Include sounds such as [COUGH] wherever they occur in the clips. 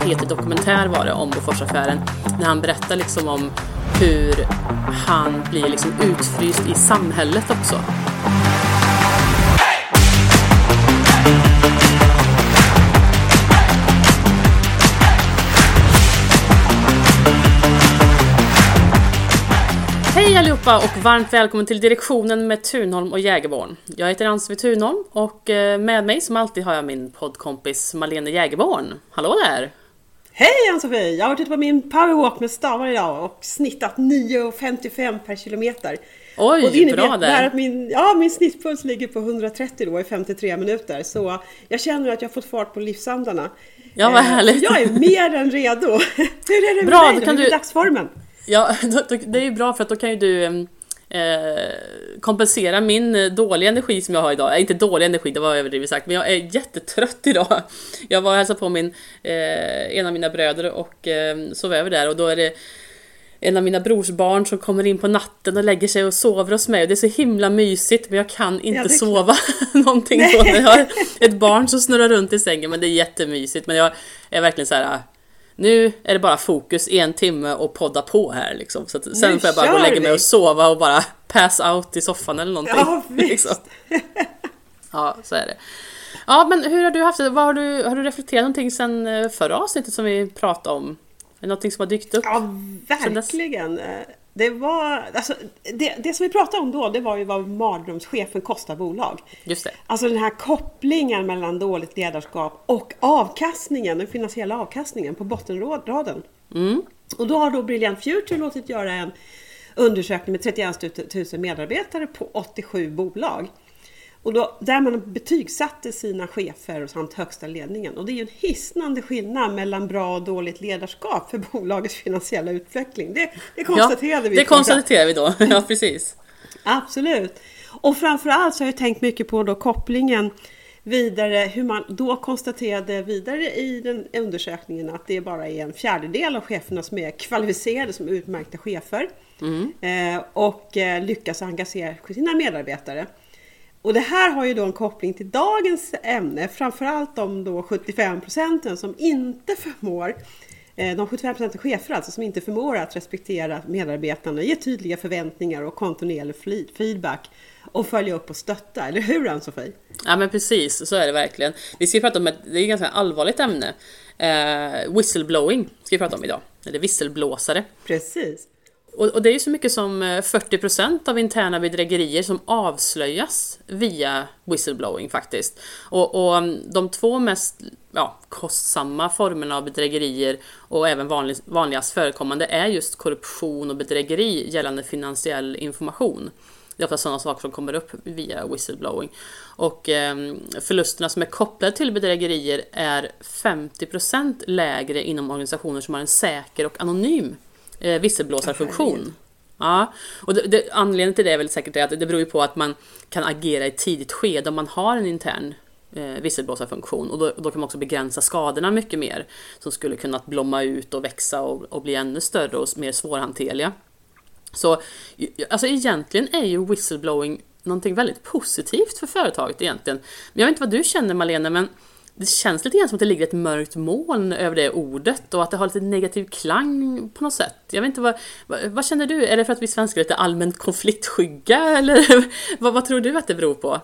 Peter Dokumentär var det om Boforsaffären när han berättar liksom om hur han blir liksom utfryst i samhället också. Allihopa och varmt välkommen till direktionen med Tunholm och Jägerborn. Jag heter Ann-Sofie Tunholm och eh, med mig som alltid har jag min poddkompis Malene Jägerborn. Hallå där! Hej Ann-Sofie! Jag har varit ute på min powerwalk med stavar idag och snittat 9,55 per kilometer. Oj, och det innebär bra där! att min, ja, min snittpuls ligger på 130 då i 53 minuter. Så jag känner att jag har fått fart på livsandarna. Ja, vad Eh, härligt! Jag är mer än redo. [LAUGHS] Hur är det med Bra, dig? då då? kan Hur är du- dagsformen? Ja, [LAUGHS] det är ju bra för att då kan ju du eh, kompensera min eh, dåliga energi som jag har idag. Eh, inte dålig energi, det var överdrivet sagt, men jag är jättetrött idag. [LAUGHS] Jag var och hälsade på min, eh, en av mina bröder och eh, sov över där och då är det en av mina brorsbarn som kommer in på natten och lägger sig och sover hos mig och det är så himla mysigt men jag kan inte Ja, sova [LAUGHS] någonting då när jag har ett barn som snurrar runt i sängen men det är jättemysigt men jag är verkligen så här. Nu är det bara fokus en timme och podda på här liksom. Så att sen får jag bara gå och lägga mig och sova och bara pass out i soffan eller någonting. Ja, [LAUGHS] visst. liksom. Ja, så är det. Ja, men hur har du haft det? Vad har, du, har du reflekterat någonting sen eh, förra avsnittet som vi pratade om? Är det någonting som har dykt upp? Ja, verkligen. Det, var, alltså, det, det som vi pratade om då, det var ju vad mardrömschefen kostar bolag. Just det. Alltså den här kopplingen mellan dåligt ledarskap och avkastningen, den finansiella avkastningen på bottenraden. Mm. Och då har då Brilliant Future låtit göra en undersökning med 31 000 medarbetare på 87 bolag. Och då, där man betygsatte sina chefer samt högsta ledningen. Och det är ju en hisnande skillnad mellan bra och dåligt ledarskap för bolagets finansiella utveckling. Det, det konstaterade ja, vi. Det konstaterar vi då. [LAUGHS] Ja, precis. Absolut. Och framförallt så har jag tänkt mycket på då kopplingen vidare, hur man då konstaterade vidare i den undersökningen att det bara är en fjärdedel av cheferna som är kvalificerade som utmärkta chefer eh, och eh, lyckas engagera sina medarbetare. Och det här har ju då en koppling till dagens ämne, framförallt de då 75 procenten som inte förmår eh, de 75 procenten chefer alltså som inte förmår att respektera medarbetarna, ge tydliga förväntningar och kontinuerlig feedback och följa upp och stötta, eller hur Ann-Sofie? Ja men precis, så är det verkligen. Vi ska prata om ett, det är ett ganska allvarligt ämne. Eh, whistleblowing ska vi prata om idag. Eller visselblåsare. Precis. Och, och det är ju så mycket som eh, 40% av interna bedrägerier som avslöjas via whistleblowing faktiskt. Och, och mm, de två mest ja, kostsamma formerna av bedrägerier och även vanlig, vanligast förekommande är just korruption och bedrägeri gällande finansiell information. Det är ofta sådana saker som kommer upp via whistleblowing. Och eh, förlusterna som är kopplade till bedrägerier är 50% lägre inom organisationer som har en säker och anonym eh, visselblåsarfunktion. Ja, och det, det, anledningen till det är väl säkert att det beror ju på att man kan agera i ett tidigt skede om man har en intern eh, visselblåsarfunktion och då, då kan man också begränsa skadorna mycket mer som skulle kunna blomma ut och växa och, och bli ännu större och mer svårhanterliga. Så alltså egentligen är ju whistleblowing någonting väldigt positivt för företaget egentligen. Men jag vet inte vad du känner Malena, men det känns lite grann som att det ligger ett mörkt moln över det ordet och att det har lite negativ klang på något sätt. Jag vet inte vad, vad, vad känner du? Är det för att vi svenskar är lite allmänt konfliktskygga [LAUGHS] eller vad, vad tror du att det beror på?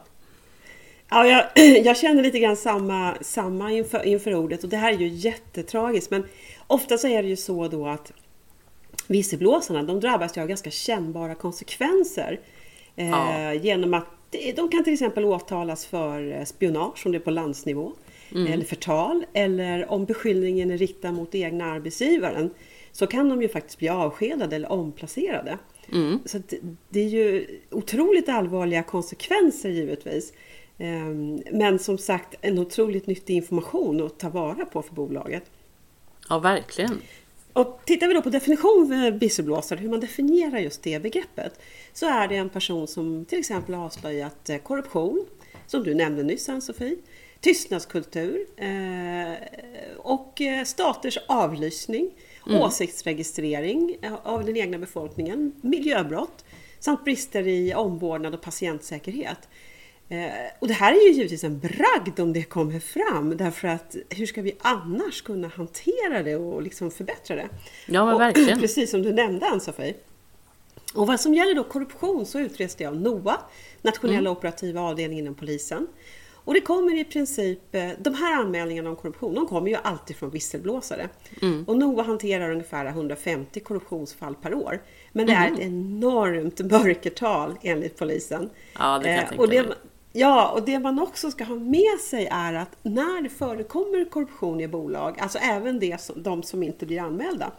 Ja, jag, [CLEARS THROAT] jag känner lite grann samma, samma inför, inför ordet och det här är ju jättetragiskt men ofta så är det ju så då att visselblåsarna de drabbas ju av ganska kännbara konsekvenser. Eh, Ja. Genom att de- kan till exempel åtalas för eh, spionage om det är på landsnivå. Eller förtal. Eller om beskyllningen är riktad mot egna arbetsgivaren. Så kan de ju faktiskt bli avskedade eller omplacerade. Så att det är ju otroligt allvarliga konsekvenser givetvis. Ehm, Men som sagt en otroligt nyttig information att ta vara på för bolaget. Ja, verkligen. Och tittar vi då på definition visselblåsare, hur man definierar just det begreppet, så är det en person som till exempel har avslöjat eh, korruption, som du nämnde nyss Ann-Sofie, tystnadskultur eh, och eh, staters avlyssning, åsiktsregistrering eh, av den egna befolkningen, miljöbrott samt brister i omvårdnad och patientsäkerhet. Och det här är ju givetvis en bragd om det kommer fram därför att hur ska vi annars kunna hantera det och liksom förbättra det? Ja, men och, [CLEARS THROAT] verkligen. Precis som du nämnde Ann-Sofie. Och vad som gäller då korruption så utreds det av NOA, Nationella Mm. operativa avdelningen inom polisen. Och det kommer i princip, eh, de här anmälningarna om korruption, de kommer ju alltid från visselblåsare. Mm. Och NOA hanterar ungefär 150 korruptionsfall per år. Men det är Mm. ett enormt mörkertal enligt polisen. Ja, det kan jag Eh, tänka och det. Ja, och det man också ska ha med sig är att när det förekommer korruption i bolag, alltså även det som, de som inte blir anmälda,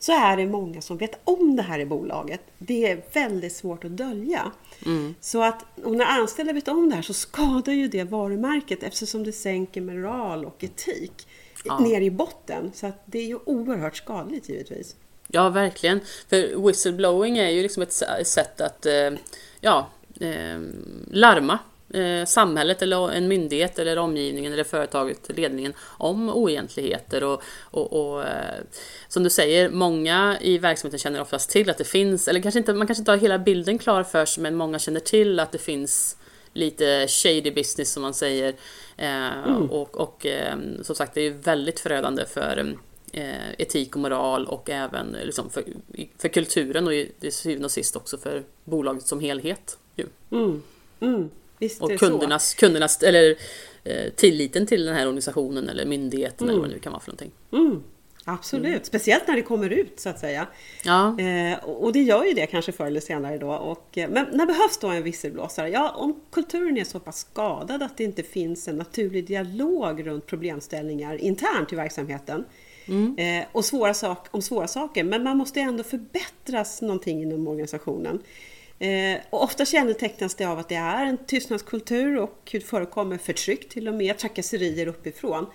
så är det många som vet om det här i bolaget. Det är väldigt svårt att dölja. Mm. Så att och när anställda vet om det här så skadar ju det varumärket eftersom det sänker moral och etik Ja. ner i botten. Så att det är ju oerhört skadligt givetvis. Ja, verkligen. För whistleblowing är ju liksom ett sätt att eh, ja, eh, larma eh, samhället eller en myndighet eller omgivningen eller företaget, ledningen om oegentligheter och, och, och eh, som du säger, många i verksamheten känner oftast till att det finns, eller kanske inte, man kanske inte har hela bilden klar för sig, men många känner till att det finns lite shady business som man säger. Eh, Och, och eh, som sagt, det är väldigt förödande för eh, etik och moral och även liksom för, för kulturen och till syvende och sist också för bolaget som helhet. Ju. Mm. Mm. Visst Och så. kundernas, kundernas eller eh, tilliten till den här organisationen eller myndigheten eller vad det nu kan vara för någonting. Mm. Absolut, speciellt när det kommer ut så att säga. Ja, Eh, och det gör ju det kanske förr eller senare då. Och, eh, men när behövs då en visselblåsare? Ja, om kulturen är så pass skadad att det inte finns en naturlig dialog runt problemställningar internt i verksamheten. Eh, och svåra sak, om svåra saker, men man måste ändå förbättras någonting inom organisationen. Eh, och ofta kännetecknas det av att det är en tystnadskultur och det förekommer förtryck till och med, trakasserier uppifrån.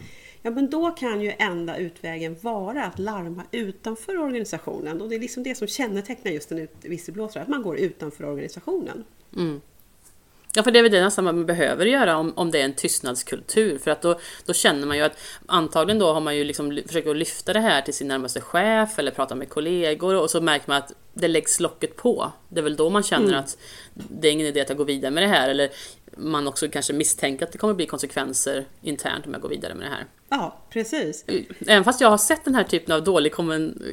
Ja men då kan ju enda utvägen vara att larma utanför organisationen och det är liksom det som kännetecknar just en visselblåsare, att man går utanför organisationen. Mm. Ja, för det är väl det nästan man behöver göra om, om det är en tystnadskultur. För att då, då känner man ju att antagligen då har man ju liksom försökt att lyfta det här till sin närmaste chef eller prata med kollegor och så märker man att det läggs locket på. Det är väl då man känner att det är ingen idé att jag går vidare med det här. Eller man också kanske misstänker att det kommer bli konsekvenser internt om jag går vidare med det här. Ja, precis. Även fast jag har sett den här typen av dålig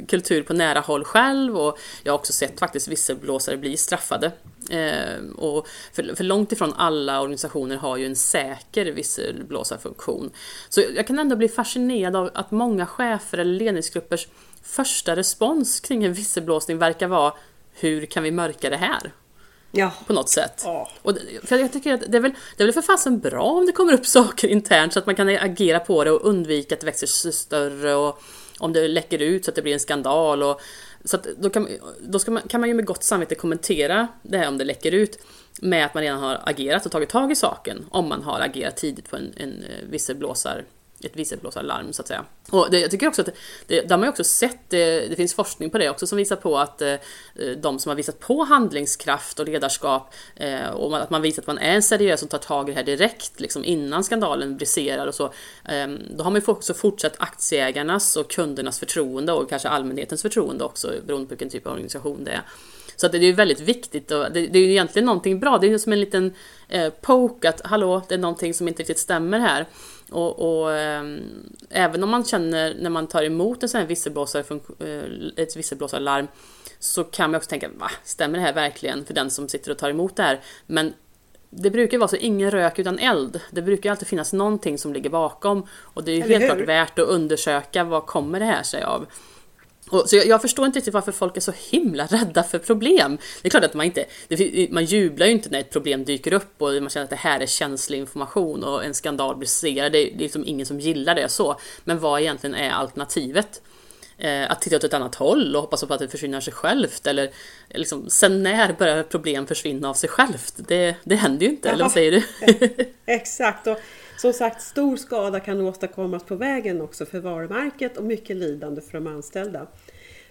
kultur på nära håll själv och jag har också sett faktiskt visselblåsare bli straffade. Eh, och för, för långt ifrån alla organisationer har ju en säker visselblåsarfunktion. Så jag kan ändå bli fascinerad av att många chefer eller ledningsgruppers första respons kring en visselblåsning verkar vara hur kan vi mörka det här? Ja, på något sätt. Ja. Och för jag tycker att det är, väl, det är väl för fasen bra om det kommer upp [LAUGHS] saker internt så att man kan agera på det och undvika att det växer sig större och om det läcker ut så att det blir en skandal. Och, så att då kan, då man, kan man ju med gott samvete kommentera det här om det läcker ut med att man redan har agerat och tagit tag i saken om man har agerat tidigt på en, en eh, visselblåsar ett visselblåsarlarm så att säga. Och det, jag tycker också att det, det, där har man ju också sett, det, det finns forskning på det också som visar på att eh, eh de som har visat på handlingskraft och ledarskap eh, och att man visar att man är seriös och tar tag i det här direkt liksom innan skandalen briserar och så. Eh, då har man ju också fortsatt aktieägarnas och kundernas förtroende och kanske allmänhetens förtroende också beroende på vilken typ av organisation det är. Så att det är ju väldigt viktigt och det, det är ju egentligen någonting bra. Det är ju som en liten eh, poke att hallå, det är någonting som inte riktigt stämmer här. Och, och ehm, även om man känner när man tar emot en sån här visselblåsare, eh, ett visselblåsarlarm så kan man också tänka, va, stämmer det här verkligen för den som sitter och tar emot det här? Men det brukar vara så, ingen rök utan eld. Det brukar alltid finnas någonting som ligger bakom. Och det är ju Eller helt hur? klart värt att undersöka vad kommer det här sig av. Och, så jag, jag förstår inte riktigt varför folk är så himla rädda för problem. Det är klart att man inte, det, man jublar ju inte när ett problem dyker upp och man känner att det här är känslig information och en skandal briserar. Det, är- det är liksom ingen som gillar det så. Men vad egentligen är alternativet? Eh, att titta åt ett annat håll och hoppas på att det försvinner av sig självt eller liksom, sen när börjar problem försvinna av sig självt? Det, det händer ju inte, eller vad säger du? [LAUGHS] Exakt, och som sagt stor skada kan åstadkommas på vägen också för varumärket och mycket lidande för de anställda.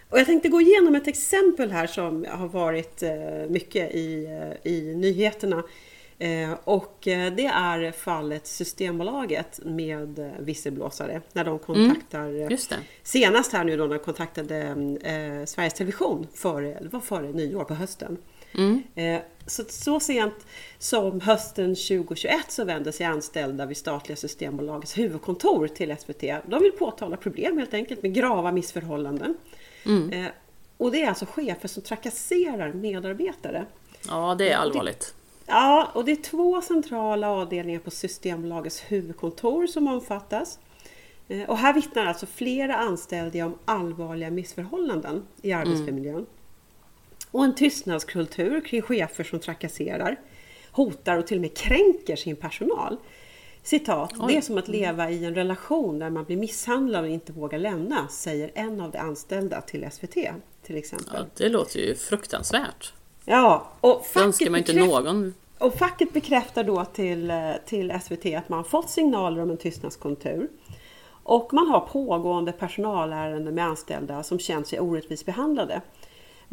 Och jag tänkte gå igenom ett exempel här som har varit eh, mycket i, eh, i nyheterna. Eh, Och det är fallet Systembolaget med visselblåsare när de kontaktar eh, Just det. Senast här nu då när de kontaktade Sveriges Television före, det var före nyår på hösten. Mm. Eh, så, så sent som hösten 2021 så vände sig anställda vid statliga Systembolagets huvudkontor till SVT. De vill påtala problem helt enkelt med grava missförhållanden. Mm. Eh, och det är alltså chefer som trakasserar medarbetare. Ja, det är allvarligt. Ja, och det är två centrala avdelningar på Systembolagets huvudkontor som omfattas. Eh, och här vittnar alltså flera anställda om allvarliga missförhållanden i arbetsmiljön. Mm. Och en tystnadskultur kring chefer som trakasserar, hotar och till och med kränker sin personal. Citat, Oj. det är som att leva i en relation där man blir misshandlad och inte vågar lämna, säger en av de anställda till SVT till exempel. Ja, det låter ju fruktansvärt. Ja, och önskar man inte någon. Och facket bekräftar då till, till SVT att man fått signaler om en tystnadskultur. Och man har pågående personalärenden med anställda som känt sig orättvist behandlade.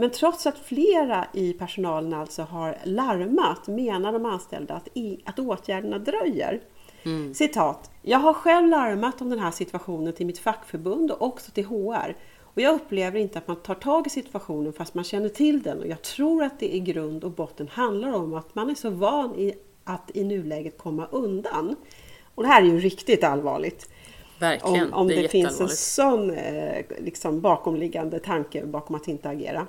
Men trots att flera i personalen alltså har larmat menar de anställda att, i, att åtgärderna dröjer. Mm. Citat. Jag har själv larmat om den här situationen till mitt fackförbund och också till HR. Och jag upplever inte att man tar tag i situationen fast man känner till den. Och jag tror att det i grund och botten handlar om att man är så van i att i nuläget komma undan. Och det här är ju riktigt allvarligt. Verkligen, om, om det, det finns en sån eh, liksom, bakomliggande tanke bakom att inte agera.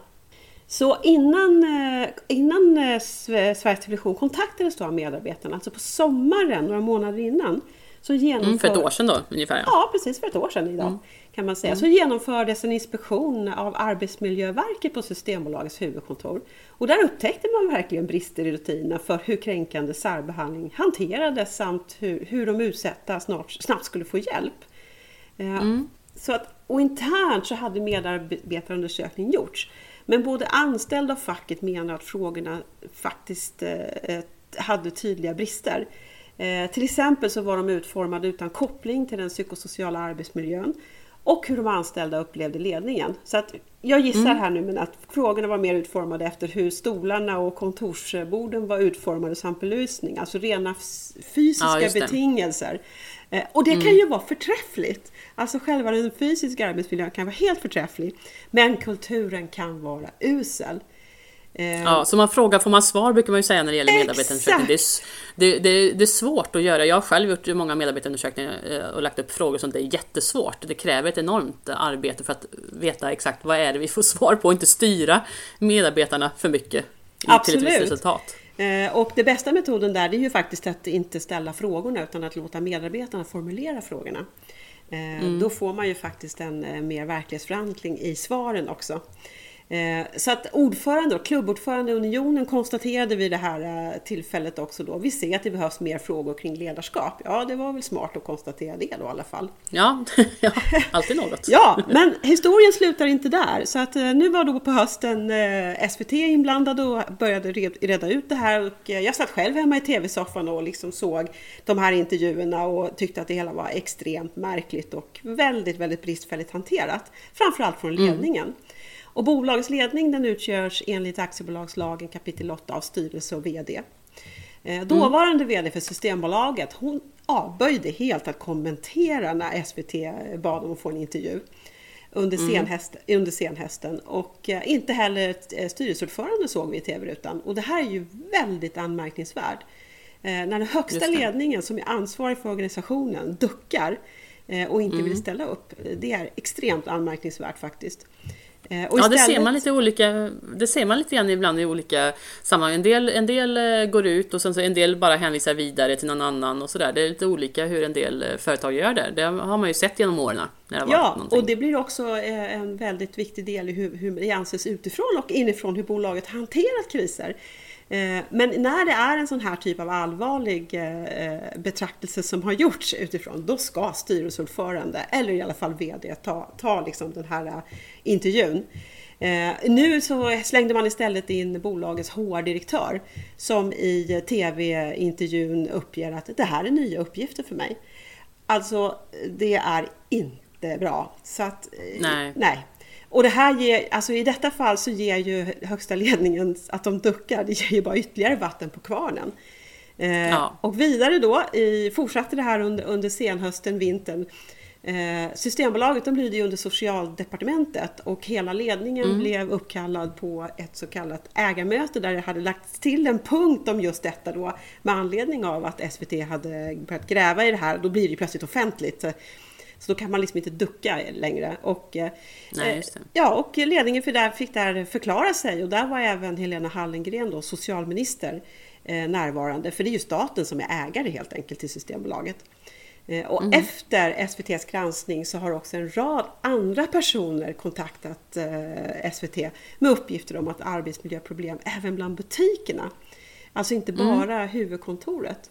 Så innan, eh, innan eh, Sveriges Television kontaktades då av medarbetarna, alltså på sommaren, några månader innan, så genomför... Mm, för ett år sedan då ungefär? Ja, ja precis för ett år sedan idag. Mm. kan man säga. Mm. Så genomfördes en inspektion av Arbetsmiljöverket på Systembolagets huvudkontor. Och där upptäckte man verkligen brister i rutinerna för hur kränkande särbehandling hanterades samt hur, hur de utsatta snart, snabbt skulle få hjälp. Eh, mm. Så att, och internt så hade medarbetarundersökning gjorts. Men både anställda och facket menar att frågorna faktiskt eh, hade tydliga brister. Eh, till exempel så var de utformade utan koppling till den psykosociala arbetsmiljön och hur de anställda upplevde ledningen. Så att jag gissar mm. här nu men att frågorna var mer utformade efter hur stolarna och kontorsborden var utformade samt belysning, alltså rena fysiska ja, betingelser. Eh, och det mm. kan ju vara förträffligt. Alltså själva den fysiska arbetsmiljön kan vara helt förträfflig, men kulturen kan vara usel. Eh, ja, så man frågar får man svar brukar man ju säga när det gäller medarbetarundersökning. Det, det, det, det, är svårt att göra. Jag har själv gjort många medarbetarundersökningar eh, och lagt upp frågor som det är jättesvårt. Det kräver ett enormt arbete för att veta exakt vad är det vi får svar på och inte styra medarbetarna för mycket Absolut. till ett visst resultat. Eh, och det bästa metoden där är ju faktiskt att inte ställa frågorna utan att låta medarbetarna formulera frågorna. Mm. Då får man ju faktiskt en mer verklighetsförankring i svaren också. Eh, så att ordförande och klubbordförande i Unionen konstaterade vid det här eh, tillfället också då, vi ser att det behövs mer frågor kring ledarskap. Ja, det var väl smart att konstatera det då i alla fall. Ja, [LAUGHS] ja alltid något. [LAUGHS] ja, men historien slutar inte där. Så att eh, nu var då på hösten SVT inblandad och började reda ut det här. Och jag satt själv hemma i tv-soffan och liksom såg de här intervjuerna och tyckte att det hela var extremt märkligt och väldigt, väldigt bristfälligt hanterat. Framförallt från mm. ledningen. Mm. Och bolagets ledning den utgörs enligt aktiebolagslagen kapitel 8 av styrelse och VD. Eh, dåvarande mm. VD för Systembolaget hon avböjde helt att kommentera när SVT bad om att få en intervju under, mm. senhäst, under senhösten. Och eh, inte heller eh, styrelseordförande såg vi i TV-rutan. Och det här är ju väldigt anmärkningsvärt. När den högsta ledningen som är ansvarig för organisationen duckar och inte mm. vill ställa upp. Det är extremt anmärkningsvärt faktiskt. Eh, och ja, det ser man lite olika, det ser man lite grann ibland i olika sammanhang. En del, en del eh, går ut och sen så en del bara hänvisar vidare till någon annan och sådär. Det är lite olika hur en del eh, företag gör det. Det har man ju sett genom åren. När det ja, och det blir också en väldigt viktig del i hur, hur det anses utifrån och inifrån hur bolaget hanterat kriser. Men när det är en sån här typ av allvarlig betraktelse som har gjorts utifrån, då ska styrelseordförande eller i alla fall VD ta, ta liksom den här intervjun. Eh, nu så slängde man istället in bolagets HR-direktör som i tv-intervjun uppger att det här är nya uppgifter för mig. Alltså, det är inte bra. Så att, eh, nej. nej. Och det här ger, alltså i detta fall så ger ju högsta ledningen att de duckar, det ger ju bara ytterligare vatten på kvarnen. Eh, ja. Och vidare då, i, fortsatte det här under, under senhösten, vintern Eh, Systembolaget de lyder ju under socialdepartementet och hela ledningen mm. blev uppkallad på ett så kallat ägarmöte där det hade lagts till en punkt om just detta då med anledning av att SVT hade börjat gräva i det här. Då blir det ju plötsligt offentligt. Så då kan man liksom inte ducka längre. Och, eh, Nej, ja, och ledningen för där fick där förklara sig och där var även Helena Hallengren, då, socialminister, eh, närvarande. För det är ju staten som är ägare helt enkelt till Systembolaget. Eh, och mm. efter SVTs granskning så har också en rad andra personer kontaktat eh, SVT med uppgifter om att arbetsmiljöproblem även bland butikerna. Alltså inte mm. bara mm. huvudkontoret.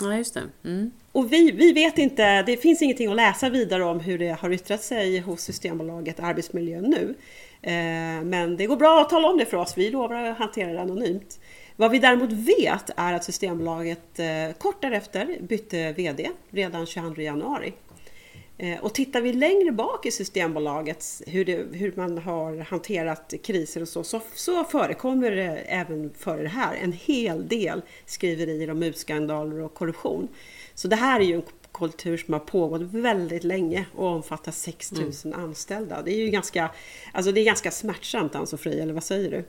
Ja, just det. Mm. Och vi, vi vet inte, det finns ingenting att läsa vidare om hur det har yttrat sig hos Systembolaget Arbetsmiljö nu. Eh, men det går bra att tala om det för oss, vi lovar att hantera det anonymt. Vad vi däremot vet är att Systembolaget eh, kort därefter bytte VD redan 22 januari. Eh, och tittar vi längre bak i Systembolaget, hur, det, hur man har hanterat kriser och så, så, så förekommer det även före det här en hel del skriverier om mutskandaler och korruption. Så det här är ju en kultur som har pågått väldigt länge och omfattar 6000 mm. anställda. Det är ju ganska, alltså det är ganska smärtsamt Ann-Sofie, eller vad säger du?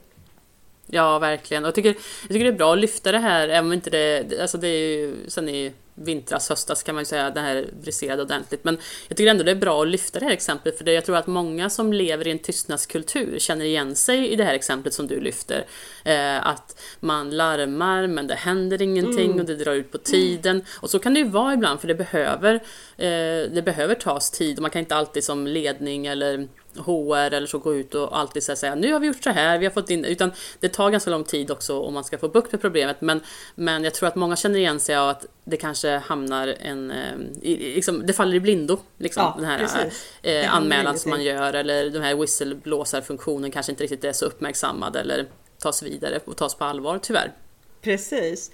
Ja, verkligen. Och jag tycker, jag tycker det är bra att lyfta det här, även om inte det... Alltså det är ju, sen i vintras, höstas kan man ju säga, det här briserade ordentligt. Men jag tycker ändå det är bra att lyfta det här exemplet, för det, jag tror att många som lever i en tystnadskultur känner igen sig i det här exemplet som du lyfter. Eh, att man larmar, men det händer ingenting mm. och det drar ut på tiden. Och så kan det ju vara ibland, för det behöver, eh, det behöver tas tid och man kan inte alltid som ledning eller HR eller så gå ut och alltid säga nu har vi gjort så här, vi har fått in utan det tar ganska lång tid också om man ska få bukt med problemet. Men, men jag tror att många känner igen sig av att det kanske hamnar en, eh, liksom, det faller i blindo, liksom, ja, den här eh, anmälan som man gör eller den här whistleblossarfunktionen kanske inte riktigt är så uppmärksammad eller tas vidare och tas på allvar tyvärr. Precis.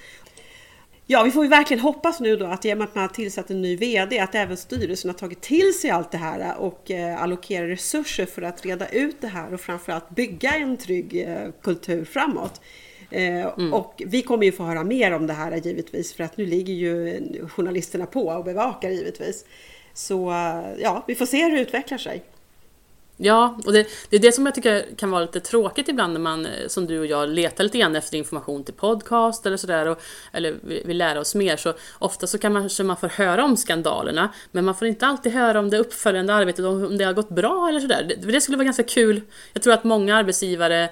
Ja, vi får ju verkligen hoppas nu då att med att man har tillsatt en ny VD att även styrelsen har tagit till sig allt det här och eh, allokerar resurser för att reda ut det här och framförallt bygga en trygg eh, kultur framåt. Eh, mm. Och vi kommer ju få höra mer om det här givetvis för att nu ligger ju journalisterna på och bevakar givetvis. Så ja, vi får se hur det utvecklar sig. Ja, och det, det, är det som jag tycker kan vara lite tråkigt ibland när man, eh, som du och jag, letar lite grann efter information till podcast eller sådär, eller vill lära oss mer. Så ofta så kan man, så man får höra om skandalerna, men man får inte alltid höra om det uppföljande arbetet, om det har gått bra eller sådär. Det, det skulle vara ganska kul. Jag tror att många arbetsgivare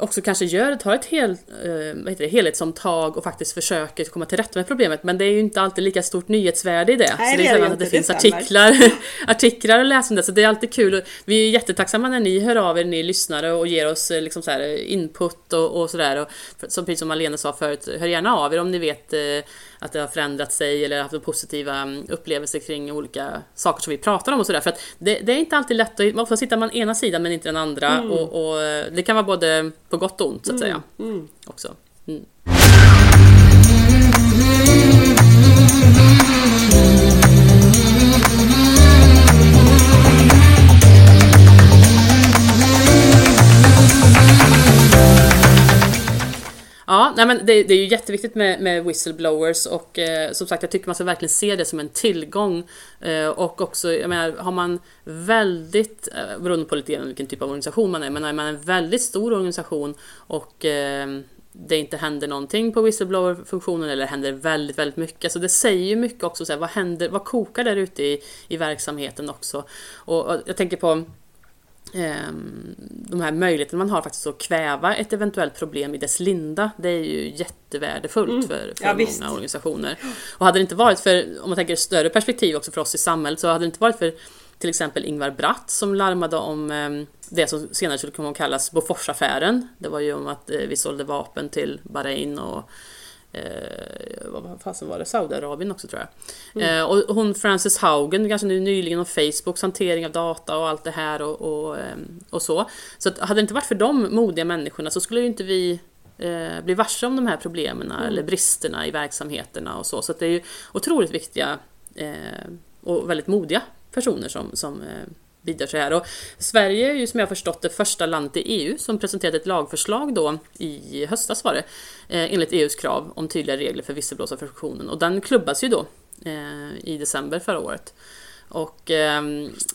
också kanske gör, tar ett hel, eh, det, helhetsomtag och faktiskt försöker komma till rätta med problemet. Men det är ju inte alltid lika stort nyhetsvärde i det. Nej, så det är sällan att det, det finns artiklar, [LAUGHS] artiklar att läsa om det. Så det är alltid kul. Vi är jättetacksamma när ni hör av er, ni lyssnare och ger oss eh, liksom så här input och, och sådär. Som precis som Malena sa förut, hör gärna av er om ni vet eh, att det har förändrat sig eller haft positiva mm, upplevelser kring olika saker som vi pratar om och sådär. För att det, det, är inte alltid lätt, att, ofta sitter man ena sidan men inte den andra mm. och, och, det kan vara både på gott och ont så att säga. Mm. mm. Också. Ja, nej men det, det, är ju jätteviktigt med, med whistleblowers och eh, som sagt jag tycker man ska verkligen se det som en tillgång eh, och också, jag menar, har man väldigt, eh, beroende på lite grann vilken typ av organisation man är, men är man en väldigt stor organisation och eh, det inte händer någonting på whistleblower-funktionen eller händer väldigt, väldigt mycket. Alltså det säger ju mycket också, så här, vad händer, vad kokar där ute i, i verksamheten också? Och, och jag tänker på de här möjligheterna man har faktiskt att kväva ett eventuellt problem i dess linda, det är ju jättevärdefullt mm. för, för ja, många visst. organisationer. Och hade det inte varit för, om man tänker större perspektiv också för oss i samhället, så hade det inte varit för till exempel Ingvar Bratt som larmade om ehm, det som senare skulle kunna kallas Boforsaffären. Det var ju om att eh, vi sålde vapen till Bahrain och eh, vad fasen var det, Saudiarabien också tror jag. Mm. Eh, och hon Frances Haugen, ganska nu nyligen om Facebooks hantering av data och allt det här och, och, eh, och så. Så att, hade det inte varit för de modiga människorna så skulle ju inte vi eh, bli varse om de här problemen mm. eller bristerna i verksamheterna och så. Så det är ju otroligt viktiga eh, och väldigt modiga personer som, som bidrar så här. Och Sverige är ju som jag förstått det första landet i EU som presenterade ett lagförslag då i höstas var det, eh, enligt EUs krav om tydliga regler för visselblåsarfunktionen och den klubbas ju då eh, i december förra året. Och eh,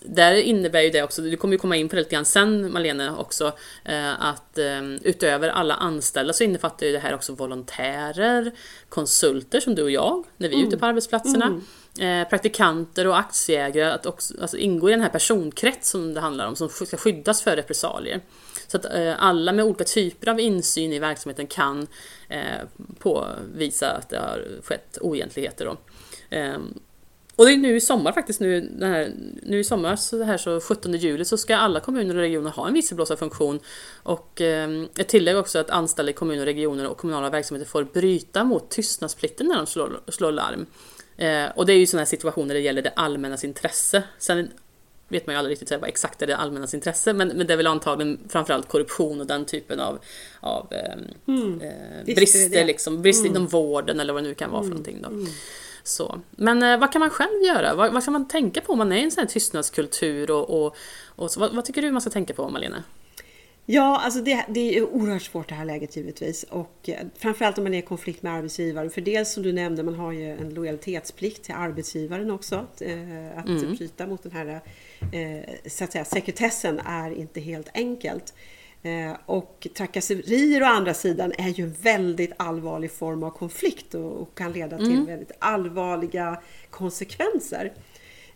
där innebär ju det också, du kommer ju komma in på det lite grann sen Malene också, eh, att eh, utöver alla anställda så innefattar ju det här också volontärer, konsulter som du och jag, när vi är mm. ute på arbetsplatserna. Mm. Eh, praktikanter och aktieägare att också alltså ingå i den här personkrets som det handlar om, som ska skyddas för repressalier. Så att eh, alla med olika typer av insyn i verksamheten kan eh, påvisa att det har skett oegentligheter. Då. Ehm, och det är nu i sommar faktiskt, nu, här, nu i sommar, så det här så 17 juli, så ska alla kommuner och regioner ha en visselblåsarfunktion. Och eh, ett tillägg också att anställda i kommuner och regioner och kommunala verksamheter får bryta mot tystnadsplikten när de slår, slår larm. Eh, och det är ju sådana här situationer där det gäller det allmännas intresse. Sen vet man ju aldrig riktigt vad exakt är det allmännas intresse, men, men det är väl antagligen framförallt korruption och den typen av, av eh, mm. eh, brister, liksom, brister mm. inom vården eller vad det nu kan vara för mm. någonting. Då. Mm. Så. Men eh, vad kan man själv göra? Vad, vad kan man tänka på om man är i en sån här tystnadskultur? Och, och, och så, vad, vad, tycker du man ska tänka på, Malene? Ja, alltså det, det är oerhört svårt det här läget givetvis. Och eh, framförallt om man är i konflikt med arbetsgivaren. För dels som du nämnde, man har ju en lojalitetsplikt till arbetsgivaren också. Att, eh, att mm. bryta mot den här eh, så att säga, sekretessen är inte helt enkelt. Och trakasserier å andra sidan är ju en väldigt allvarlig form av konflikt och, kan leda till mm. väldigt allvarliga konsekvenser.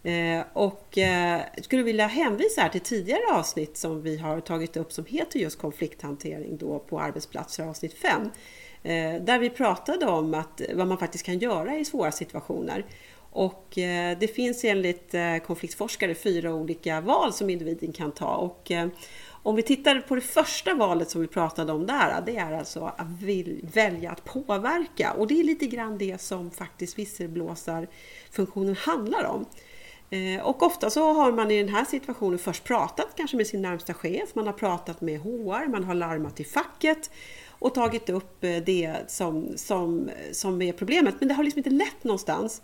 Eh, och jag skulle vilja hänvisa här till tidigare avsnitt som vi har tagit upp som heter just konflikthantering då på arbetsplatser, avsnitt 5. Eh, där vi pratade om att, vad man faktiskt kan göra i svåra situationer. Och det finns enligt konfliktforskare fyra olika val som individen kan ta. Och om vi tittar på det första valet som vi pratade om där, det är alltså att välja att påverka. Och det är lite grann det som faktiskt visselblåsarfunktionen handlar om. Eh, och ofta så har man i den här situationen först pratat kanske med sin närmsta chef, man har pratat med HR, man har larmat till facket och tagit upp eh, det som, som, som är problemet. Men det har liksom inte lett någonstans.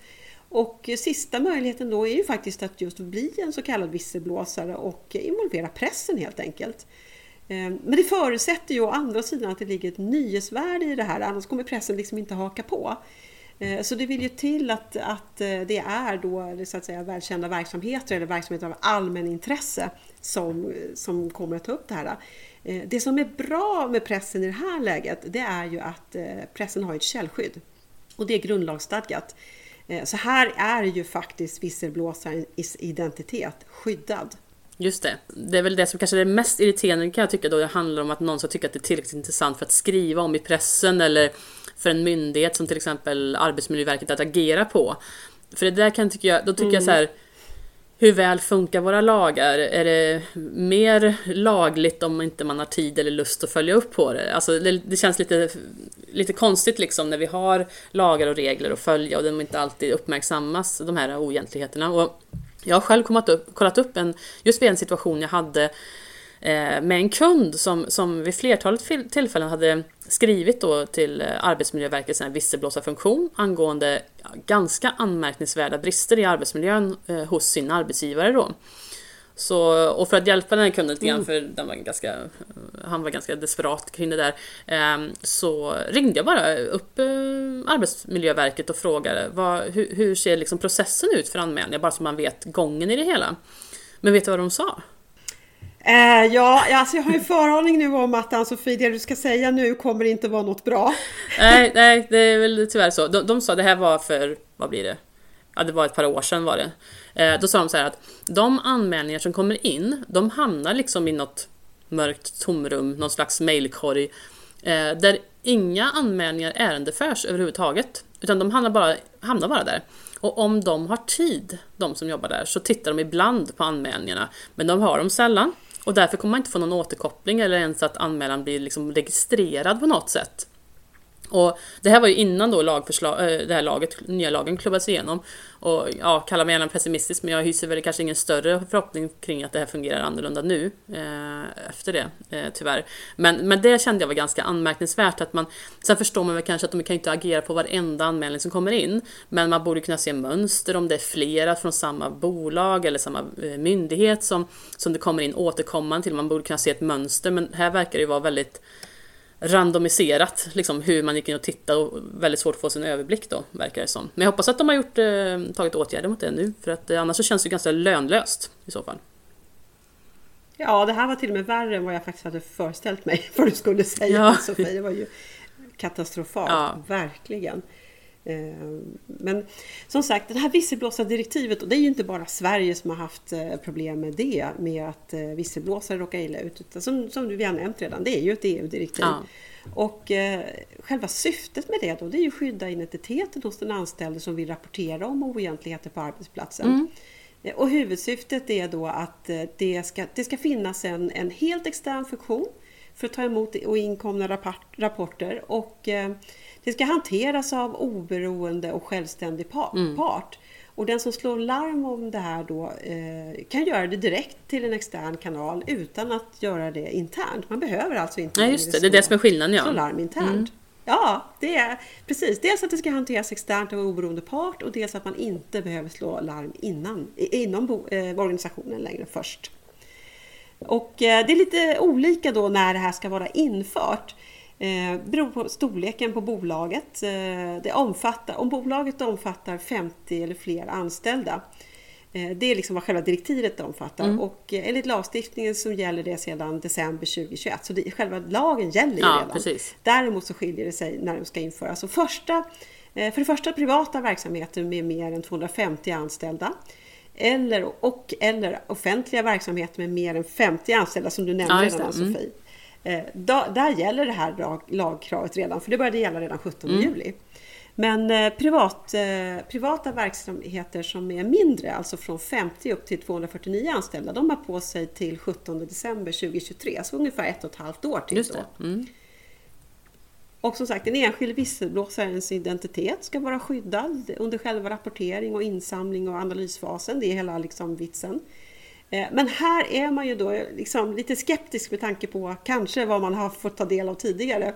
Och sista möjligheten då är ju faktiskt att just bli en så kallad visselblåsare och involvera pressen helt enkelt. Eh, men det förutsätter ju å andra sidan att det ligger ett nyhetsvärde i det här, annars kommer pressen liksom inte haka på. Eh, så det vill ju till att, att eh, det är då så att säga välkända verksamheter eller verksamheter av allmänintresse som, som kommer att ta upp det här. Eh, det som är bra med pressen i det här läget det är ju att pressen har ett källskydd och det är grundlagsstadgat. Så här är ju faktiskt visselblåsarens identitet skyddad. Just det. Det är väl det som kanske är det mest irriterande kan jag tycka då det handlar om att någon ska tycka att det är tillräckligt intressant för att skriva om i pressen eller för en myndighet som till exempel Arbetsmiljöverket att agera på. För det där kan tycka jag, då tycker mm. jag så här hur väl funkar våra lagar? Är det mer lagligt om inte man har tid eller lust att följa upp på det? Alltså det, det, känns lite, lite konstigt liksom när vi har lagar och regler att följa och de inte alltid uppmärksammas, de här oegentligheterna. Och jag har själv kollat upp, kollat upp en, just vid en situation jag hade Eh, med en kund som, som vid flertalet tillfällen hade skrivit då till eh, Arbetsmiljöverkets visselblåsarfunktion angående ganska anmärkningsvärda brister i arbetsmiljön eh, hos sin arbetsgivare. Då. Så, och för att hjälpa den här kunden lite grann, mm. för den var ganska, han var ganska desperat kring det där, så ringde jag bara upp Arbetsmiljöverket och frågade vad, hur, hur ser liksom processen ut för anmälningar, bara så man vet gången i det hela. Men vet du vad de sa? Eh, ja, alltså jag har en föraning nu om att Ann-Sofie, det du ska säga nu kommer inte vara något bra. [LAUGHS] nej, nej, det är väl tyvärr så. De, de sa det här var för, vad blir det? Ja, det var ett par år sedan var det. Eh, då sa de så här att de anmälningar som kommer in, de hamnar liksom i något mörkt tomrum, någon slags mailkorg, eh, där inga anmälningar ärendeförs överhuvudtaget. Utan de hamnar bara, hamnar bara där. Och om de har tid, de som jobbar där, så tittar de ibland på anmälningarna. Men de har dem sällan. Och därför kommer man inte få någon återkoppling eller ens att anmälan blir liksom registrerad på något sätt. Och det här var ju innan då lagförslag, eh, det här laget, nya lagen klubbades igenom. Och ja, kalla mig gärna pessimistisk men jag hyser väl kanske ingen större förhoppning kring att det här fungerar annorlunda nu eh, efter det, eh, tyvärr. Men, men det kände jag var ganska anmärkningsvärt att man, sen förstår man väl kanske att de kan inte agera på varenda anmälning som kommer in, men man borde kunna se mönster om det är flera från samma bolag eller samma eh, myndighet som, som det kommer in återkommande till. Man borde kunna se ett mönster, men här verkar det ju vara väldigt randomiserat liksom, hur man gick in och tittade och väldigt svårt att få sin överblick då, verkar det som. Men jag hoppas att de har gjort, eh, tagit åtgärder mot det nu, för att eh, annars så känns det ganska lönlöst i så fall. Ja, det här var till och med värre än vad jag faktiskt hade föreställt mig [LAUGHS] vad du skulle säga Ja. Sofie. Det var ju katastrofalt, Ja. verkligen. Eh, Men som sagt, det här visselblåsardirektivet, och det är ju inte bara Sverige som har haft eh, problem med det, med att eh, visselblåsare råkar illa ut. Utan som, som vi har nämnt redan, det är ju ett EU-direktiv. Ja. Och eh, själva syftet med det då, det är ju att skydda identiteten hos den anställde som vill rapportera om oegentligheter på arbetsplatsen. Mm. Och huvudsyftet är då att det ska, det ska finnas en, en helt extern funktion för att ta emot och inkomna rapport, rapporter och eh, det ska hanteras av oberoende och självständig Mm. part. Och den som slår larm om det här då eh, kan göra det direkt till en extern kanal utan att göra det internt. Man behöver alltså inte Nej, just det. Det är det slå- som är skillnaden, ja. slå larm internt. Ja, det är precis. Dels att det ska hanteras externt av oberoende part och dels att man inte behöver slå larm innan, inom bo, eh, organisationen längre först. Och eh, det är lite olika då när det här ska vara infört. Eh, beror på storleken på bolaget. Eh, det omfattar, om bolaget omfattar 50 eller fler anställda. Eh, det är liksom vad själva direktivet omfattar och eh, enligt lagstiftningen så gäller det sedan december 2021. Så det, själva lagen gäller ju Ja, redan. precis. Däremot så skiljer det sig när de ska införas. Så första, för det första privata verksamheter med mer än 250 anställda. Eller, och eller offentliga verksamheter med mer än 50 anställda som du nämnde Ja, redan det. Mm. Eh, da, där gäller det här lag, lagkravet redan, för det började gälla redan 17 Mm. juli. Men eh, privat, eh, privata verksamheter som är mindre, alltså från 50 upp till 249 anställda, de har på sig till 17 december 2023, så ungefär ett och ett halvt år till Just då. Mm. Och som sagt, en enskild visselblåsarens identitet ska vara skyddad under själva rapportering och insamling och analysfasen. Det är hela liksom vitsen. Eh, Men här är man ju då liksom lite skeptisk med tanke på kanske vad man har fått ta del av tidigare.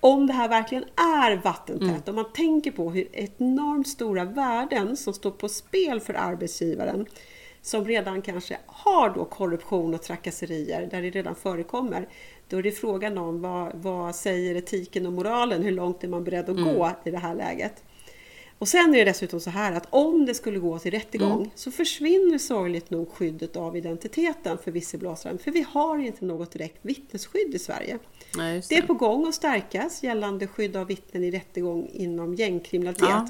Om det här verkligen är vattentätt, om man tänker på hur enormt stora värden som står på spel för arbetsgivaren som redan kanske har då korruption och trakasserier där det redan förekommer. Då är det frågan om vad, vad säger etiken och moralen? Hur långt är man beredd att gå i det här läget? Och sen är det dessutom så här att om det skulle gå till rättegång Mm. så försvinner sorgligt nog skyddet av identiteten för visselblåsaren. För vi har inte något direkt vittnesskydd i Sverige. Nej, Det är på gång att stärkas gällande skydd av vittnen i rättegång inom gängkriminalitet. Ja.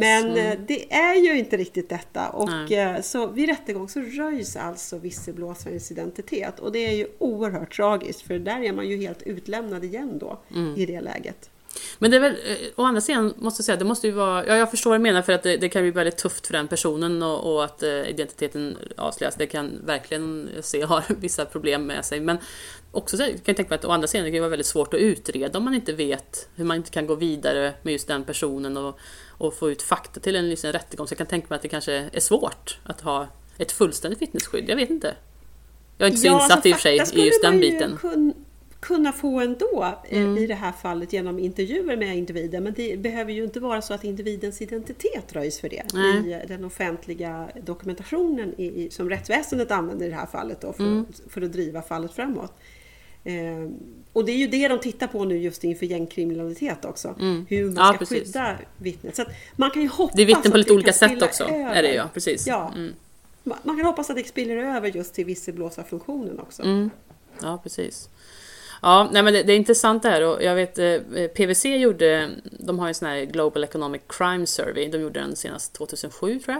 Men Mm. eh, det är ju inte riktigt detta. Och Nej. eh, så vid rättegång så röjs alltså visselblåsarens identitet. Och det är ju oerhört tragiskt för där är man ju helt utlämnad igen då Mm. i det läget. Men det är väl, eh, å andra sidan måste jag säga, det måste ju vara, ja jag förstår vad du menar för att det, det kan bli väldigt tufft för den personen och, och att eh, identiteten avslöjas. Det kan verkligen se har [LAUGHS] vissa problem med sig. Men också så, kan jag tänka mig att å andra sidan det kan vara väldigt svårt att utreda om man inte vet hur man inte kan gå vidare med just den personen och, och få ut fakta till en liksom, rättegång. Så jag kan tänka mig att det kanske är svårt att ha ett fullständigt vittnesskydd. Jag vet inte. Jag är inte så insatt alltså, i och för sig i just den biten. kun- kunna få ändå Mm. i det här fallet genom intervjuer med individen. Men det behöver ju inte vara så att individens identitet röjs för det Nej. i eh, den offentliga dokumentationen i, som rättsväsendet använder i det här fallet då för, Mm. för att driva fallet framåt. Eh, och det är ju det de tittar på nu just inför gängkriminalitet också. Hur man Mm. Ja, ska precis. skydda vittnet. Så man kan ju hoppas Det är vittnen på lite olika sätt också. över. Är det ja, precis. Ja. Mm. Man man kan hoppas att det spiller över just till visselblåsarfunktionen också. Mm. Ja, precis. Ja, nej men det, det är intressant det här och jag vet eh, PWC gjorde, de har en sån här Global Economic Crime Survey, de gjorde den senast 2007 tror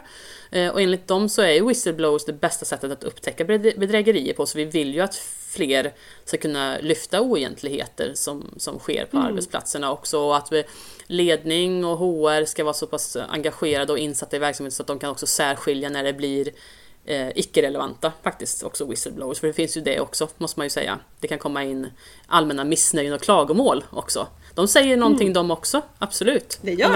jag. Eh, och enligt dem så är ju whistleblowers det bästa sättet att upptäcka bedrä- bedrägerier på, så vi vill ju att fler ska kunna lyfta oegentligheter som, som sker på arbetsplatserna också och att vi, ledning och HR ska vara så pass engagerade och insatta i verksamheten så att de kan också särskilja när det blir eh, icke-relevanta faktiskt också whistleblowers, för det finns ju det också måste man ju säga. Det kan komma in allmänna missnöjen och klagomål också. De säger någonting de också, absolut. Det gör de,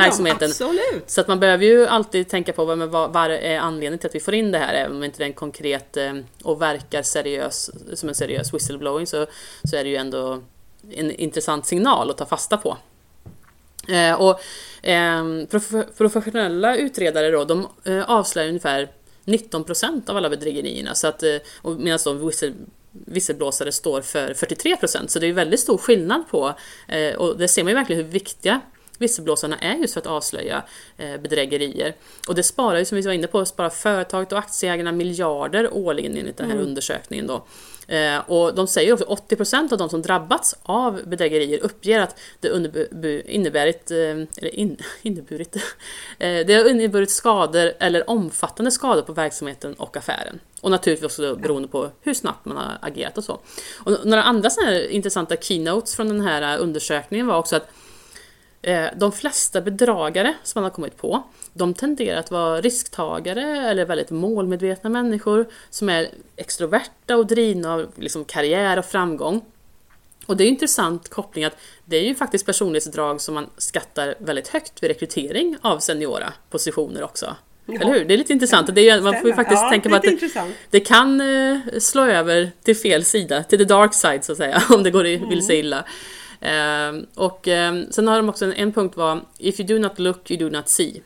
absolut. Så att man behöver ju alltid tänka på vad, vad, vad är anledningen till att vi får in det här, även om inte det är en konkret eh, och verkar seriös, som en seriös whistleblowing så, så är det ju ändå en intressant signal att ta fasta på. Eh, och eh, prof- professionella utredare då, de eh, avslöjar ungefär 19 procent av alla bedrägerierna. Så att, eh, och medan visselblåsare står för 43 procent. Så det är väldigt stor skillnad på, eh, och det ser man ju verkligen hur viktiga visselblåsarna är just för att avslöja eh, bedrägerier. Och det sparar ju, som vi var inne på, sparar företaget och aktieägarna miljarder årligen enligt den här mm. undersökningen. Då. Eh, och de säger också att 80% av de som drabbats av bedrägerier uppger att det inneburit, eh, in, [LAUGHS] inneburit, det har inneburit skador eller omfattande skador på verksamheten och affären. Och naturligtvis också beroende på hur snabbt man har agerat och så. Och några andra sådana intressanta keynotes från den här undersökningen var också att de flesta bedragare som man har kommit på, de tenderar att vara risktagare eller väldigt målmedvetna människor som är extroverta och drivna av liksom karriär och framgång. Och det är intressant koppling att det är ju faktiskt personlighetsdrag som man skattar väldigt högt vid rekrytering av seniora positioner också. Ja. Eller hur? Det är lite intressant. Det är, man får ju faktiskt ja, tänka på att det, det, kan eh, slå över till fel sida, till the dark side så att säga, [LAUGHS] om det går mm. vill sig illa. Ehm, och ehm, sen har de också en, en punkt var If you do not look, you do not see.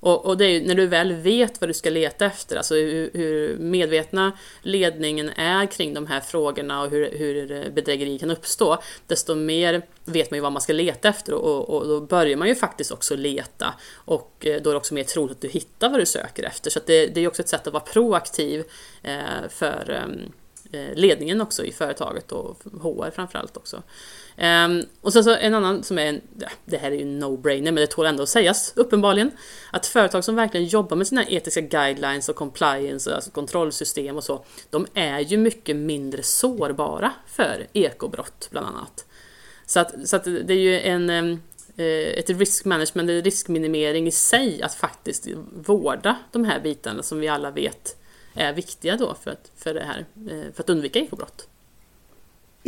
Och, och, det är ju när du väl vet vad du ska leta efter, alltså hur, hur medvetna ledningen är kring de här frågorna och hur, hur bedrägeri kan uppstå, desto mer vet man ju vad man ska leta efter och, och, då börjar man ju faktiskt också leta och eh, då är det också mer troligt att du hittar vad du söker efter. Så det, det är också ett sätt att vara proaktiv eh, för ehm, eh, ledningen också i företaget och HR framförallt också. Um, och sen så en annan som är, en, ja, det här är ju no-brainer men det tål ändå att sägas uppenbarligen. Att företag som verkligen jobbar med sina etiska guidelines och compliance, alltså kontrollsystem och så, de är ju mycket mindre sårbara för ekobrott bland annat. Så att, så att det är ju en, ehm, eh, ett risk management, en riskminimering i sig att faktiskt vårda de här bitarna som vi alla vet är viktiga då för att, för det här, eh, för att undvika ekobrott.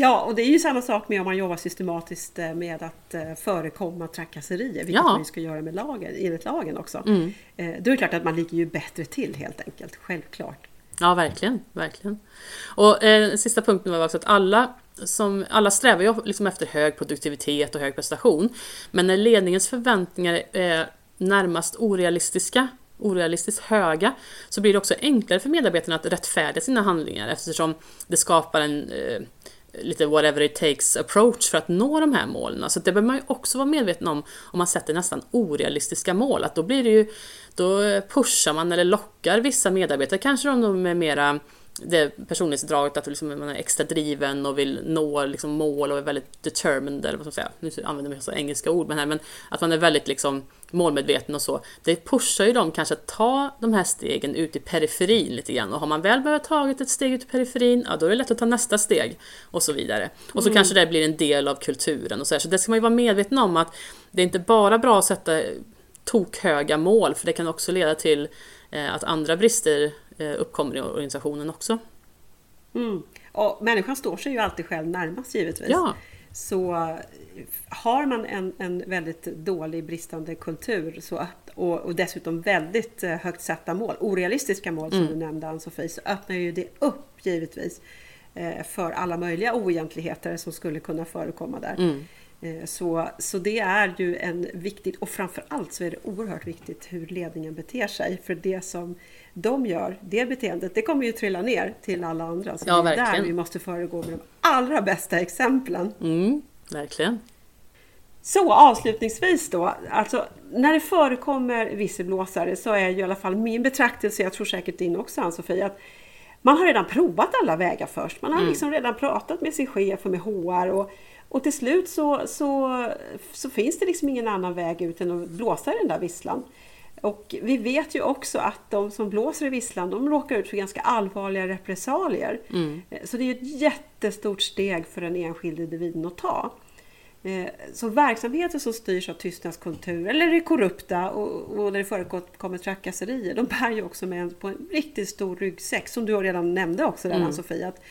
Ja, och det är ju samma sak med om man jobbar systematiskt eh, med att eh, förekomma trakasserier, vilket ja. man ska göra med lagen, enligt lagen också. Mm. Eh, då är det klart att man ligger ju bättre till helt enkelt, självklart. Ja, verkligen, verkligen. Och eh, sista punkten var också att alla, som, alla strävar ju liksom efter hög produktivitet och hög prestation. Men när ledningens förväntningar är närmast orealistiska orealistiskt höga så blir det också enklare för medarbetarna att rättfärdiga sina handlingar eftersom det skapar en eh, lite whatever it takes approach för att nå de här målen. Så det behöver man ju också vara medveten om om man sätter nästan orealistiska mål. Att då blir det ju, då pushar man eller lockar vissa medarbetare, kanske om de är mera det personlighetsdraget att liksom man är extra driven och vill nå liksom mål och är väldigt determined, eller vad ska man säga, nu använder jag så engelska ord men, här, men att man är väldigt liksom målmedveten och så. Det pushar ju dem kanske att ta de här stegen ut i periferin lite grann och har man väl behövt tagit ett steg ut i periferin, ja då är det lätt att ta nästa steg och så vidare. Och så mm. kanske det blir en del av kulturen och så här. Så det ska man ju vara medveten om att det är inte bara bra att sätta tokhöga mål för det kan också leda till eh, att andra brister uppkommer i organisationen också. Mm. Och människan står sig ju alltid själv närmast givetvis. Ja. Så eh, har man en, en väldigt dålig bristande kultur så, och, och dessutom väldigt eh, högt satta mål, orealistiska mål som mm. du nämnde Ann-Sofie, så öppnar ju det upp givetvis för alla möjliga oegentligheter som skulle kunna förekomma där. Mm. Så, så det är ju en viktigt och framförallt så är det oerhört viktigt hur ledningen beter sig. För det som de gör, det beteendet, det kommer ju trilla ner till alla andra. Så ja, det är verkligen. där vi måste föregå med de allra bästa exemplen. Mm, verkligen. Så avslutningsvis då, alltså när det förekommer visselblåsare så är ju i alla fall min betraktelse, jag tror säkert din också Ann-Sofie, att man har redan provat alla vägar först. Man har mm. liksom redan pratat med sin chef och med HR och, och till slut så, så, så finns det liksom ingen annan väg ut än att blåsa i den där visslan. Och vi vet ju också att de som blåser i visslan, de råkar ut för ganska allvarliga repressalier. Mm. Eh, så det är ett jättestort steg för den enskilde individen att ta. Eh, så verksamheter som styrs av tystnadskultur eller är korrupta och, och där det förekommer trakasserier, de bär ju också med en, på en riktigt stor ryggsäck, som du redan nämnde också där mm. Att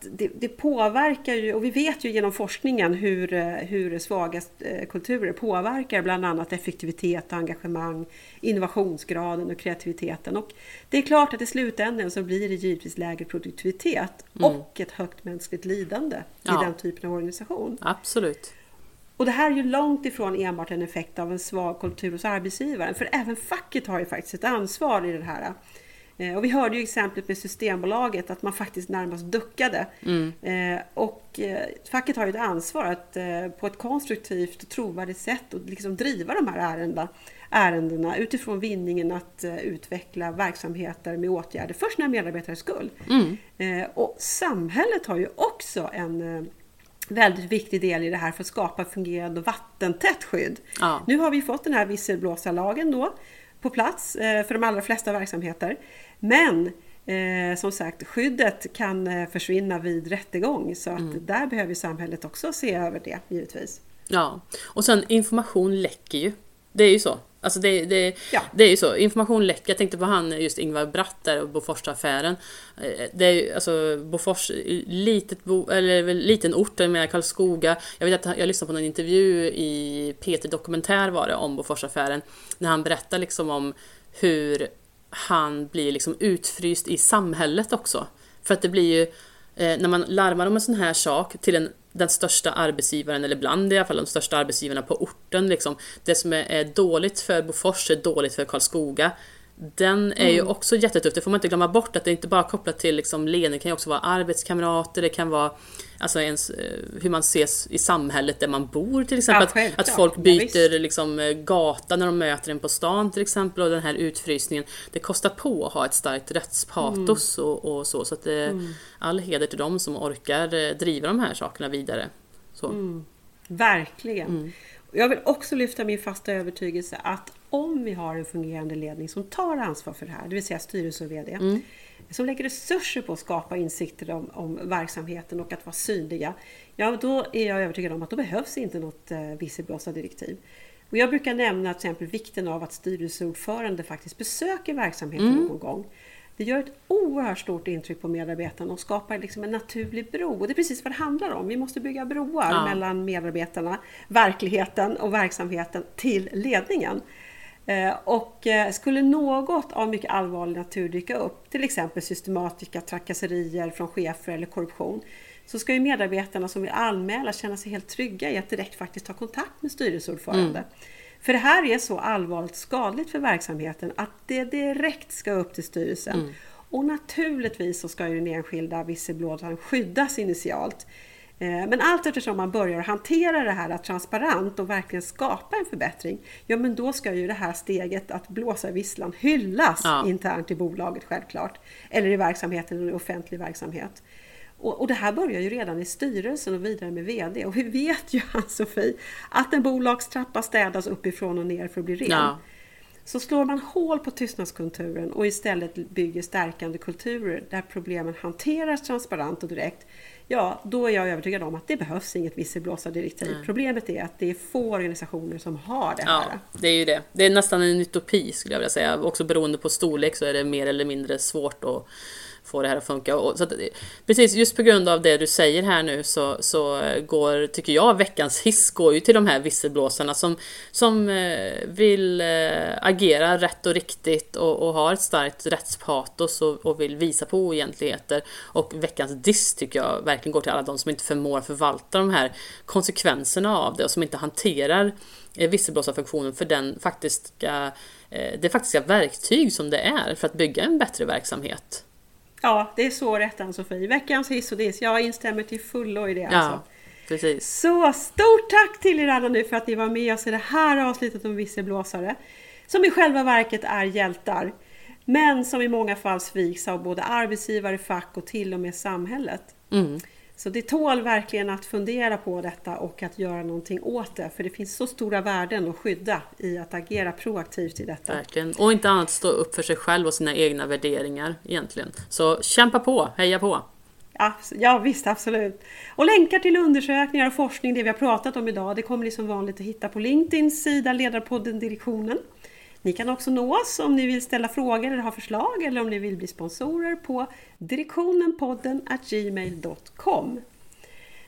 det, det, påverkar ju, och vi vet ju genom forskningen hur, hur svaga eh, kulturer påverkar bland annat effektivitet, engagemang, innovationsgraden och kreativiteten. Och det är klart att i slutändan så blir det givetvis lägre produktivitet mm. och ett högt mänskligt lidande ja. i den typen av organisation. Absolut. Och det här är ju långt ifrån enbart en effekt av en svag kultur hos arbetsgivaren, för även facket har ju faktiskt ett ansvar i det här och vi hörde ju exemplet med Systembolaget att man faktiskt närmast duckade. Mm. Eh, och eh, facket har ju ett ansvar att eh, på ett konstruktivt och trovärdigt sätt och liksom driva de här ärendena, ärendena utifrån vinningen att eh, utveckla verksamheter med åtgärder för sina medarbetares skull. Mm. Eh, och samhället har ju också en eh, väldigt viktig del i det här för att skapa fungerande och vattentätt skydd. Ja. Nu har vi fått den här visselblåsarlagen då på plats eh, för de allra flesta verksamheter. Men eh, som sagt, skyddet kan eh, försvinna vid rättegång så att Mm. där behöver samhället också se över det givetvis. Ja, och sen information läcker ju. Det är ju så. Alltså det, det, Ja. det är ju så. Information läcker. Jag tänkte på han just Ingvar Bratt där och Boforsaffären. Eh, Det är ju alltså Bofors, litet bo, eller liten ort med Karlskoga. Jag vet att jag lyssnade på en intervju i P3 Dokumentär var det om Boforsaffären. När han berättar liksom om hur han blir liksom utfryst i samhället också. För att det blir ju eh, när man larmar om en sån här sak till en, den största arbetsgivaren, eller bland i alla fall de största arbetsgivarna på orten. Liksom, det som är, är dåligt för Bofors är dåligt för Karlskoga. Den är ju också jättetufft, det får man inte glömma bort att det är inte bara kopplat till liksom ledning, det kan ju också vara arbetskamrater, det kan vara alltså ens, eh, hur man ses i samhället där man bor till exempel. Ja, att, att folk Ja, byter liksom, eh, gata när de möter en på stan till exempel och den här utfrysningen. Det kostar på att ha ett starkt rättspatos och, och så. Så att det, all heder till dem som orkar eh, driva de här sakerna vidare. Så. Verkligen. Mm. Jag vill också lyfta min fasta övertygelse att om vi har en fungerande ledning som tar ansvar för det här, det vill säga styrelse och VD, Mm. som lägger resurser på att skapa insikter om, om verksamheten och att vara synliga, ja då är jag övertygad om att då behövs inte något eh, visselblåsardirektiv. Och jag brukar nämna till exempel vikten av att styrelseordförande faktiskt besöker verksamheten Mm. någon gång. Det gör ett oerhört stort intryck på medarbetarna och skapar liksom en naturlig bro. Och det är precis vad det handlar om. Vi måste bygga broar Ja. mellan medarbetarna, verkligheten och verksamheten till ledningen. Eh, Och eh, skulle något av mycket allvarlig natur dyka upp, till exempel systematiska trakasserier från chefer eller korruption, så ska ju medarbetarna som vill anmäla känna sig helt trygga i att direkt faktiskt ta kontakt med styrelseordförande. För det här är så allvarligt skadligt för verksamheten att det direkt ska upp till styrelsen. Och naturligtvis så ska ju den enskilda visselblåsaren skyddas initialt. Eh, Men allt eftersom man börjar hantera det här transparent och verkligen skapa en förbättring, ja men då ska ju det här steget att blåsa visslan hyllas Ja. internt i bolaget självklart. Eller i verksamheten eller i offentlig verksamhet. Och, och det här börjar ju redan i styrelsen och vidare med VD. Och vi vet ju [LAUGHS] Ann-Sofie att en bolagstrappa städas uppifrån och ner för att bli ren. Ja. Så slår man hål på tystnadskulturen och istället bygger stärkande kulturer där problemen hanteras transparent och direkt, ja, då är jag övertygad om att det behövs inget visselblåsardirektiv. Problemet är att det är få organisationer som har det här. Ja, det är ju det. Det är nästan en utopi skulle jag vilja säga. Också beroende på storlek så är det mer eller mindre svårt att få det här att funka. Och, så att, precis, just på grund av det du säger här nu så, så går, tycker jag, veckans hiss går ju till de här visselblåsarna som, som eh, vill eh, agera rätt och riktigt och, och har ett starkt rättspatos och, och vill visa på oegentligheter. Och veckans diss tycker jag verkligen går till alla de som inte förmår förvalta de här konsekvenserna av det och som inte hanterar eh, visselblåsarfunktionen för den faktiska, det faktiska verktyg som det är för att bygga en bättre verksamhet. Ja, det är så rätt Ann-Sofie. Veckans hiss och diss. Jag instämmer till fullo i det Ja, alltså. precis. Så stort tack till er alla nu för att ni var med oss i det här avsnittet om visselblåsare. Som i själva verket är hjältar. Men som i många fall sviks av både arbetsgivare, fack och till och med samhället. Mm. Så det tål verkligen att fundera på detta och att göra någonting åt det. För det finns så stora värden att skydda i att agera proaktivt i detta. Verkligen. Och inte annat stå upp för sig själv och sina egna värderingar egentligen. Så kämpa på, heja på! Ja visst, absolut. Och länkar till undersökningar och forskning, det vi har pratat om idag, det kommer ni som vanligt att hitta på LinkedIns sida Ledarpodden Direktionen. Ni kan också nå oss om ni vill ställa frågor eller ha förslag eller om ni vill bli sponsorer på direktionenpodden gmail.com.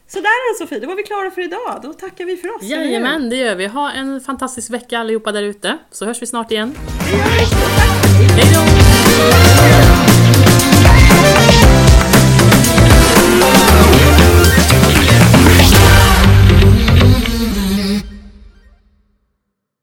Sådär Ann-Sofie, då var vi klara för idag. Då tackar vi för oss. Jajamän, det gör vi. Ha en fantastisk vecka allihopa där ute. Så hörs vi snart igen. Hej då!